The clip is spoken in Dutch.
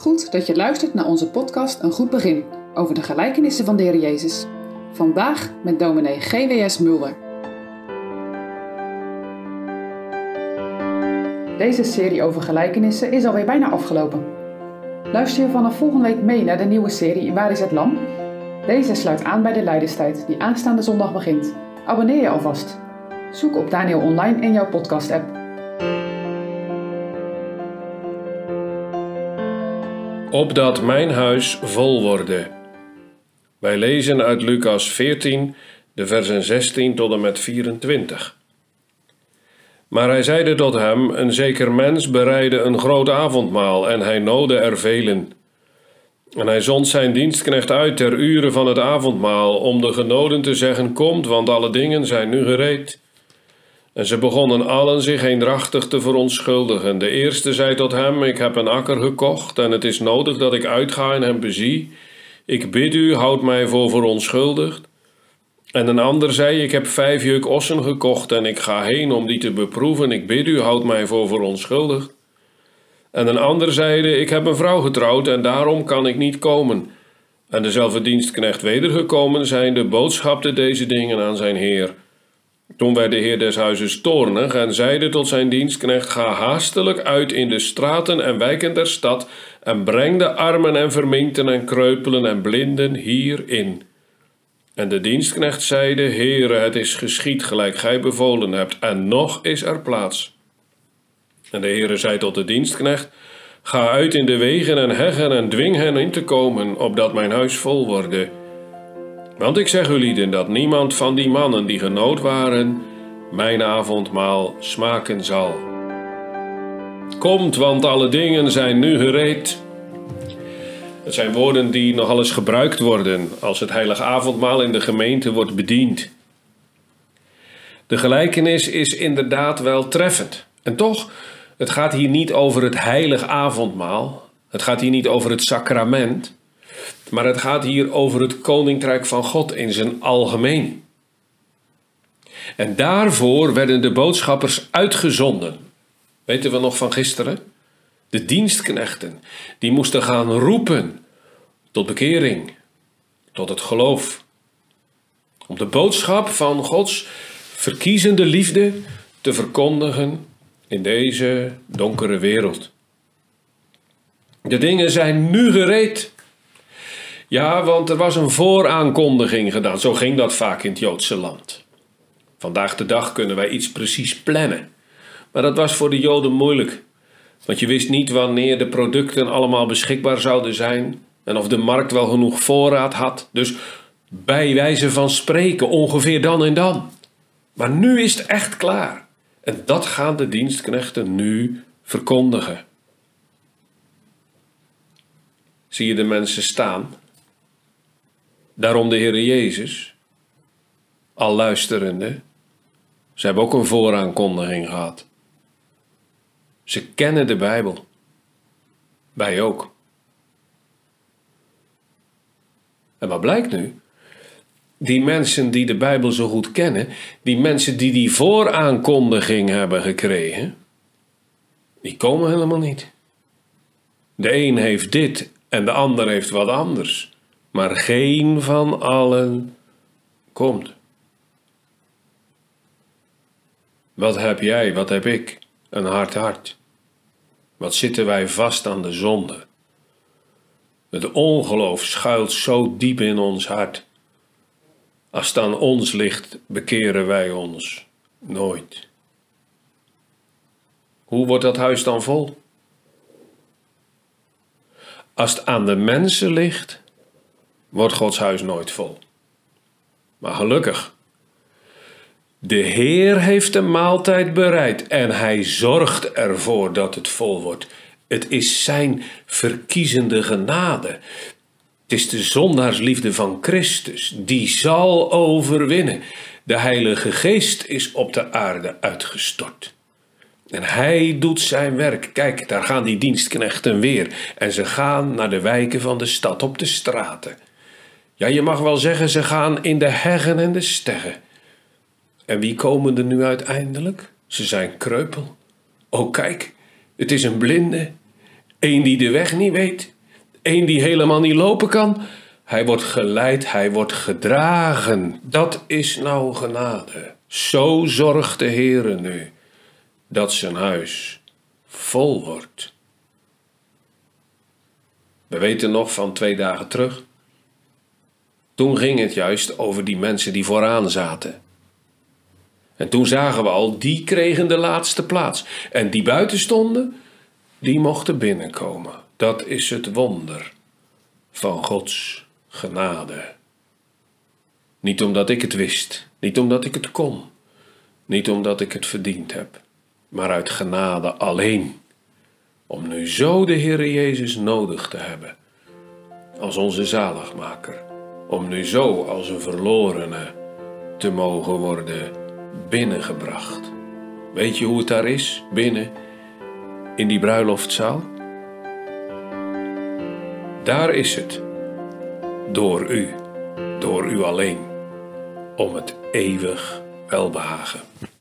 Goed dat je luistert naar onze podcast Een Goed Begin over de gelijkenissen van de Jezus. Vandaag met dominee GWS Mulder. Deze serie over gelijkenissen is alweer bijna afgelopen. Luister je vanaf volgende week mee naar de nieuwe serie Waar is het Lam? Deze sluit aan bij de Leidenstijd die aanstaande zondag begint. Abonneer je alvast. Zoek op Daniel Online in jouw podcast-app. Opdat mijn huis vol worden. Wij lezen uit Lucas 14, de versen 16 tot en met 24. Maar hij zeide tot hem: Een zeker mens bereidde een groot avondmaal en hij noodde er velen. En hij zond zijn dienstknecht uit ter uren van het avondmaal om de genoden te zeggen: Komt, want alle dingen zijn nu gereed. En ze begonnen allen zich eendrachtig te verontschuldigen. De eerste zei tot hem: Ik heb een akker gekocht en het is nodig dat ik uitga en hem bezie. Ik bid u, houd mij voor verontschuldigd. En een ander zei: Ik heb vijf juk ossen gekocht en ik ga heen om die te beproeven. Ik bid u, houd mij voor verontschuldigd. En een ander zeide: Ik heb een vrouw getrouwd en daarom kan ik niet komen. En dezelfde dienstknecht wedergekomen zijnde boodschapte deze dingen aan zijn heer. Toen werd de heer des huizes toornig en zeide tot zijn dienstknecht: Ga haastelijk uit in de straten en wijken der stad en breng de armen en verminkten en kreupelen en blinden hierin. En de dienstknecht zeide: Heere, het is geschied gelijk gij bevolen hebt, en nog is er plaats. En de Heere zei tot de dienstknecht: Ga uit in de wegen en heggen en dwing hen in te komen, opdat mijn huis vol worde. Want ik zeg u dat niemand van die mannen die genood waren, mijn avondmaal smaken zal. Komt, want alle dingen zijn nu gereed. Het zijn woorden die nogal eens gebruikt worden als het heilige avondmaal in de gemeente wordt bediend. De gelijkenis is inderdaad wel treffend. En toch, het gaat hier niet over het heilig avondmaal. Het gaat hier niet over het sacrament. Maar het gaat hier over het koninkrijk van God in zijn algemeen. En daarvoor werden de boodschappers uitgezonden. Weten we nog van gisteren? De dienstknechten, die moesten gaan roepen tot bekering, tot het geloof. Om de boodschap van Gods verkiezende liefde te verkondigen in deze donkere wereld. De dingen zijn nu gereed. Ja, want er was een vooraankondiging gedaan. Zo ging dat vaak in het Joodse land. Vandaag de dag kunnen wij iets precies plannen. Maar dat was voor de Joden moeilijk. Want je wist niet wanneer de producten allemaal beschikbaar zouden zijn en of de markt wel genoeg voorraad had. Dus bij wijze van spreken ongeveer dan en dan. Maar nu is het echt klaar. En dat gaan de dienstknechten nu verkondigen. Zie je de mensen staan Daarom de Heer Jezus, al luisterende, ze hebben ook een vooraankondiging gehad. Ze kennen de Bijbel. Wij ook. En wat blijkt nu? Die mensen die de Bijbel zo goed kennen, die mensen die die vooraankondiging hebben gekregen, die komen helemaal niet. De een heeft dit en de ander heeft wat anders maar geen van allen komt. Wat heb jij, wat heb ik? Een hard hart. Wat zitten wij vast aan de zonde? Het ongeloof schuilt zo diep in ons hart. Als het aan ons ligt, bekeren wij ons nooit. Hoe wordt dat huis dan vol? Als het aan de mensen ligt, wordt Gods huis nooit vol. Maar gelukkig, de Heer heeft de maaltijd bereid en hij zorgt ervoor dat het vol wordt. Het is zijn verkiezende genade. Het is de zondaarsliefde van Christus, die zal overwinnen. De Heilige Geest is op de aarde uitgestort. En hij doet zijn werk. Kijk, daar gaan die dienstknechten weer. En ze gaan naar de wijken van de stad op de straten. Ja, je mag wel zeggen, ze gaan in de heggen en de steggen. En wie komen er nu uiteindelijk? Ze zijn kreupel. Oh, kijk, het is een blinde. Eén die de weg niet weet. Eén die helemaal niet lopen kan. Hij wordt geleid, hij wordt gedragen. Dat is nou genade. Zo zorgt de Heere nu dat zijn huis vol wordt. We weten nog van twee dagen terug. Toen ging het juist over die mensen die vooraan zaten. En toen zagen we al, die kregen de laatste plaats. En die buiten stonden, die mochten binnenkomen. Dat is het wonder van Gods genade. Niet omdat ik het wist, niet omdat ik het kon, niet omdat ik het verdiend heb, maar uit genade alleen. Om nu zo de Heer Jezus nodig te hebben als onze zaligmaker. Om nu zo als een verlorene te mogen worden binnengebracht. Weet je hoe het daar is, binnen, in die bruiloftzaal? Daar is het, door u, door u alleen, om het eeuwig welbehagen.